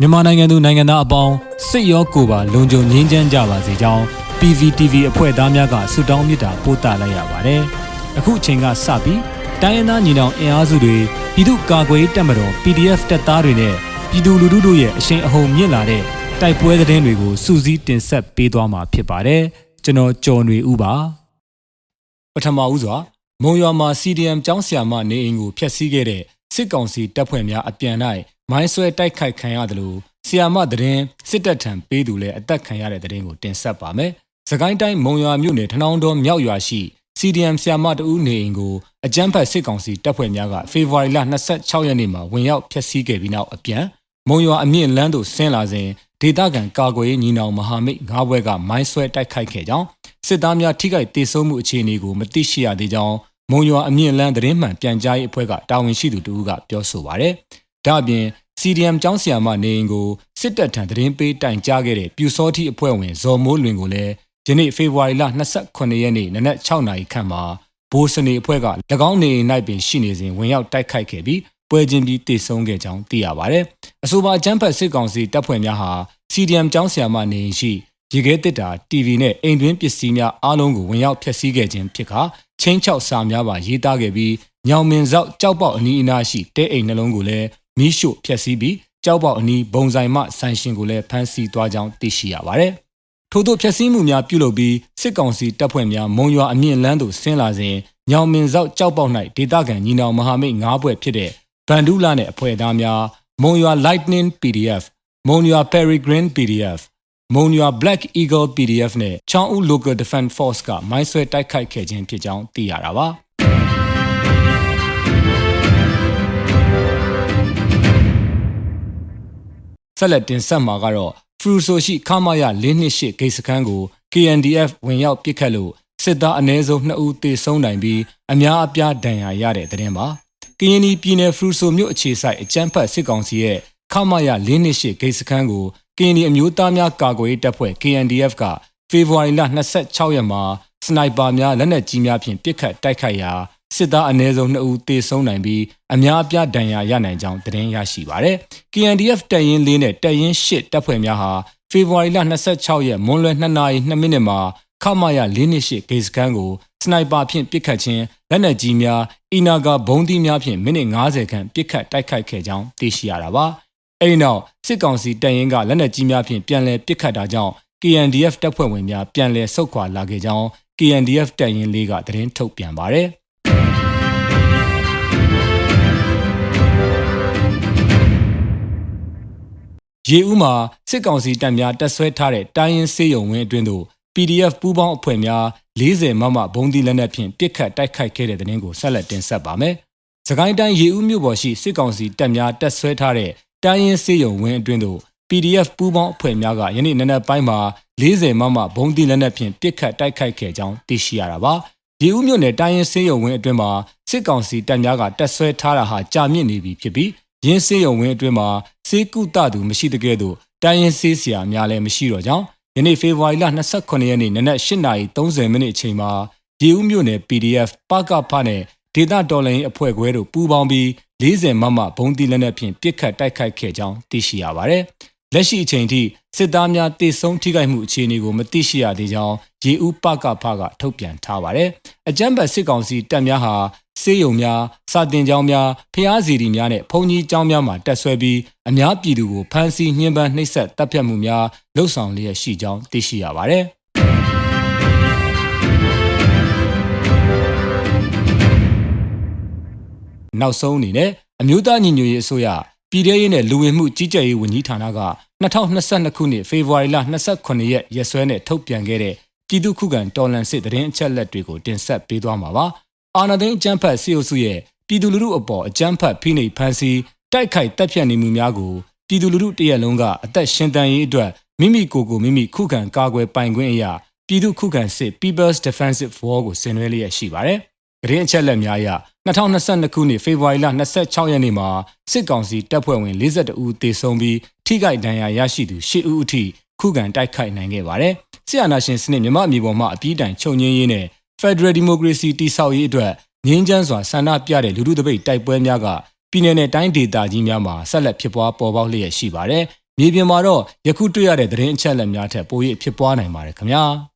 မြန်မာနိုင်ငံသူနိုင်ငံသားအပေါင်းစိတ်ရောကိုယ်ပါလုံခြုံငြိမ်းချမ်းကြပါစေကြောင်း PVTV အဖွဲ့သားများကဆုတောင်းမေတ္တာပို့သလိုက်ရပါတယ်။အခုအချိန်ကစပြီးတိုင်းရင်းသားညီနောင်အင်အားစုတွေပြည်သူ့ကာကွယ်ရေးတပ်မတော် PDF တပ်သားတွေနဲ့ပြည်သူလူထုတို့ရဲ့အရှိန်အဟုန်မြင့်လာတဲ့တိုက်ပွဲသတင်းတွေကိုစူးစီးတင်ဆက်ပေးသွားမှာဖြစ်ပါတယ်။ကျွန်တော်ကျော်နေဦးပါ။ပထမဦးစွာမုံရွာမှာ CDM ကျောင်းဆရာမနေအိမ်ကိုဖျက်ဆီးခဲ့တဲ့စစ်ကောင်စီတပ်ဖွဲ့များအပြန်၌ မိုင်းဆွဲတိုက်ခိုက်ခံရတယ်လို့ဆီယာမသတင်းစစ်တပ်ထံပေးသူလည်းအသက်ခံရတဲ့သတင်းကိုတင်ဆက်ပါမယ်။စကိုင်းတိုင်းမုံရွာမြို့နယ်ထနောင်းတော်မြောက်ရွာရှိ CDM ဆီယာမတဦးနေအိမ်ကိုအကြမ်းဖက်စစ်ကောင်စီတပ်ဖွဲ့များကဖေဖော်ဝါရီလ26ရက်နေ့မှာဝင်ရောက်ဖျက်ဆီးခဲ့ပြီးနောက်အပြန်မုံရွာအမြင့်လန်းသို့ဆင်းလာစဉ်ဒေသခံကာကွယ်ရေးညီနောင်မဟာမိတ်၅ဘွဲကမိုင်းဆွဲတိုက်ခိုက်ခဲ့ကြောင်းစစ်သားများထိခိုက်ဒေဆုံးမှုအခြေအနေကိုမသိရှိရသေးကြောင်းမုံရွာအမြင့်လန်းသတင်းမှန်ပြန်ကြားရေးအဖွဲ့ကတာဝန်ရှိသူတဦးကပြောဆိုပါရယ်။ဒါ့အပြင် CDM ကျောင်းဆရာမနေအိမ်ကိုစစ်တပ်ထံသတင်းပေးတိုင်ကြားခဲ့တဲ့ပြူစောတိအဖွဲ့ဝင်ဇော်မိုးလွင်ကိုလည်းယနေ့ဖေဖော်ဝါရီလ28ရက်နေ့နနက်6နာရီခန့်မှာဘိုးစနေအဖွဲ့က၎င်းနေအိမ်၌ပင်ရှိနေစဉ်ဝင်ရောက်တိုက်ခိုက်ခဲ့ပြီးပွဲချင်းပြီးတိတ်ဆုံးခဲ့ကြောင်းသိရပါတယ်။အဆိုပါအကြမ်းဖက်စစ်ကောင်စီတပ်ဖွဲ့များဟာ CDM ကျောင်းဆရာမနေအိမ်ရှိရေခဲတစ်တာ TV နဲ့အိမ်တွင်းပစ္စည်းများအားလုံးကိုဝင်ရောက်ဖျက်ဆီးခဲ့ခြင်းဖြစ်ခါချင်းချောက်စာများပါရေးသားခဲ့ပြီးညောင်မင်စောက်ကြောက်ပေါက်အနီးအနားရှိတဲအိမ်နှလုံးကိုလည်း မီးရှို့ဖျက်ဆီးပြီးကြောက်ပေါက်အနီးဘုံဆိုင်မှဆိုင်ရှင်ကိုလည်းဖမ်းဆီးသွားကြောင်းသိရှိရပါတယ်။ထို့သောဖျက်ဆီးမှုများပြုလုပ်ပြီးစစ်ကောင်စီတပ်ဖွဲ့များမုံရွာအမြင့်လန်းသို့ဆင်းလာစဉ်ညောင်မင်စောက်ကြောက်ပေါက်၌ဒေသခံညီနောင်မဟာမိတ်၅ဘွဲ့ဖြစ်တဲ့ဗန်ဒူးလာနဲ့အဖွဲ့သားများမုံရွာ Lightning PDF မုံရွာ Peregrine PDF မုံရွာ Black Eagle PDF နဲ့ချောင်းဦး Local Defense Force ကမိုင်းဆွဲတိုက်ခိုက်ခဲ့ခြင်းဖြစ်ကြောင်းသိရတာပါ ဆက်လက်တင်ဆက်မှာကတော့ဖရူဆိုရှိခမာယ၄နှစ်ရှိဂိတ်စခန်းကို KNDF ဝင်ရောက်ပစ်ခတ်လို့စစ်သားအနည်းဆုံး2ဦးသေဆုံးနိုင်ပြီးအများအပြားဒဏ်ရာရတဲ့တဲ့တင်ပါကရင်ပြည်နယ်ဖရူဆိုမြို့အခြေစိုက်အကြမ်းဖက်စစ်ကောင်စီရဲ့ခမာယ၄နှစ်ရှိဂိတ်စခန်းကိုကရင်အမျိုးသားများကာကွယ်ရေးတပ်ဖွဲ့ KNDF ကဖေဖော်ဝါရီလ26ရက်မှာစနိုက်ပါများလက်နက်ကြီးများဖြင့်ပစ်ခတ်တိုက်ခိုက်ရာ စစ်သားအနည်းဆုံး2ဦးသေဆုံးနိုင်ပြီးအများအပြားဒဏ်ရာရနိုင်ကြောင်းသတင်းရရှိပါရယ်။ KNDF တပ်ရင်း၄နဲ့တပ်ရင်း၈တပ်ဖွဲ့များဟာဖေဖော်ဝါရီလ26ရက်မွန်းလွဲ2နာရီ2မိနစ်မှာခမာယ၄နှစ်ရှိဂေစကန်ကိုစနိုက်ပါဖြင့်ပစ်ခတ်ခြင်းလက်နက်ကြီးများအီနာဂါဘုံးသီးများဖြင့်မိနစ်90ခန့်ပစ်ခတ်တိုက်ခိုက်ခဲ့ကြောင်းသိရှိရတာပါ။အဲဒီနောက်စစ်ကောင်စီတပ်ရင်းကလက်နက်ကြီးများဖြင့်ပြန်လည်ပစ်ခတ်တာကြောင့် KNDF တပ်ဖွဲ့ဝင်များပြန်လည်ဆုတ်ခွာလာခဲ့ကြောင်း KNDF တပ်ရင်းလေးကသတင်းထုတ်ပြန်ပါတယ်။ ရေဦးမှာစစ်ကောင်စီတပ်များတပ်ဆွဲထားတဲ့တိုင်းရင်းစေးရုံဝင်းအတွင်းသို့ PDF ပူးပေါင်းအဖွဲ့များ40မမဘုံဒီလက်နက်ဖြင့်ပစ်ခတ်တိုက်ခိုက်ခဲ့တဲ့တဲ့တင်ကိုဆက်လက်တင်ဆက်ပါမယ်။စကိုင်းတိုင်းရေဦးမြို့ပေါ်ရှိစစ်ကောင်စီတပ်များတပ်ဆွဲထားတဲ့တိုင်းရင်းစေးရုံဝင်းအတွင်းသို့ PDF ပူးပေါင်းအဖွဲ့များကယနေ့နနက်ပိုင်းမှာ40မမဘုံဒီလက်နက်ဖြင့်ပစ်ခတ်တိုက်ခိုက်ခဲ့ကြောင်းသိရှိရတာပါ။ရေဦးမြို့နယ်တိုင်းရင်းစေးရုံဝင်းအတွင်းမှာစစ်ကောင်စီတပ်များကတပ်ဆွဲထားတာဟာကြာမြင့်နေပြီဖြစ်ပြီး ရင်းစေးရုံဝင်းအတွင်းမှာစေးကုတသူမရှိတဲ့ကဲ့သို့တိုင်းရင်းစေးဆရာများလည်းမရှိတော့ကြောင်းယနေ့ဖေဖော်ဝါရီလ29ရက်နေ့နနက်8:30မိနစ်အချိန်မှာရေဦးမြို့နယ် PDF ပကဖနဲ့ဒေတာတော်လိုင်းအဖွဲ့ခွဲတို့ပူးပေါင်းပြီး40မမဘုံတီလက်နက်ဖြင့်ပစ်ခတ်တိုက်ခိုက်ခဲ့ကြောင်းသိရှိရပါတယ်။ လက်ရှိအချိန်ထိစစ်သားများတေဆုံးထိခိုက်မှုအခြေအနေကိုမသိရှိရသေးကြောင်းရေဦးပကဖကထုတ်ပြန်ထားပါတယ်။အကြမ်းဖက်စစ်ကောင်စီတပ်များဟာစေယုံများစာတင်ကျောင်းများဖျားစီတီများနဲ့ဘုံကြီးကျောင်းများမှာတက်ဆွဲပြီးအများပြည်သူကိုဖမ်းဆီးညှဉ်းပန်းနှိပ်စက်တပ်ဖြတ်မှုများလှုပ်ဆောင်လျက်ရှိကြောင်းသိရှိရပါတယ်။နောက်ဆုံးအနေနဲ့အမျိုးသားညီညွတ်ရေးအစိုးရ ပြည်ထရေးနဲ့လူဝင်မှုကြီးကြပ်ရေးဝန်ကြီးဌာနက2022ခုနှစ်ဖေဖော်ဝါရီလ29ရက်ရက်စွဲနဲ့ထုတ်ပြန်ခဲ့တဲ့ပြည်သူ့ခုခံတော်လှန်စစ်တရင်အချက်လက်တွေကိုတင်ဆက်ပေးသွားမှာပါ။အာဏာသိမ်းအကြမ်းဖက်စစ်အုပ်စုရဲ့ပြည်သူလူထုအပေါ်အကြမ်းဖက်ဖိနှိပ်ဖန်ဆီးတိုက်ခိုက်တပ်ဖြတ်နေမှုများကိုပြည်သူလူထုတရက်လုံးကအသက်ရှင်တန်ရေးအတွက်မိမိကိုယ်ကိုမိမိခုခံကာကွယ်ပိုင်ခွင့်အရာပြည်သူခုခံစစ် People's Defensive War ကိုဆင်နွှဲလျက်ရှိပါတယ်။ သတင်းအချက်လက်များအရ2022ခုနှစ်ဖေဖော်ဝါရီလ26ရက်နေ့မှာစစ်ကောင်စီတပ်ဖွဲ့ဝင်42ဦးသေဆုံးပြီးထိခိုက်ဒဏ်ရာရရှိသူ10ဦးအထိခုခံတိုက်ခိုက်နိုင်ခဲ့ပါတယ်။ဆီယနာရှင်စနစ်မြမအမျိုးပေါ်မှအပြီးတိုင်ချုပ်ငင်းရေးနဲ့ Federal Democracy တည်ဆောက်ရေးအတွက်ငင်းချမ်းစွာဆန္ဒပြတဲ့လူထုတပိတ်တိုက်ပွဲများကပြည်내နဲ့တိုင်းဒေသကြီးများမှာဆက်လက်ဖြစ်ပွားပေါ်ပေါက်လျက်ရှိပါတယ်မြေပြင်မှာတော့ယခုတွေ့ရတဲ့သတင်းအချက်အလက်များထက်ပို၍ဖြစ်ပွားနိုင်ပါတယ်ခင်ဗျာ။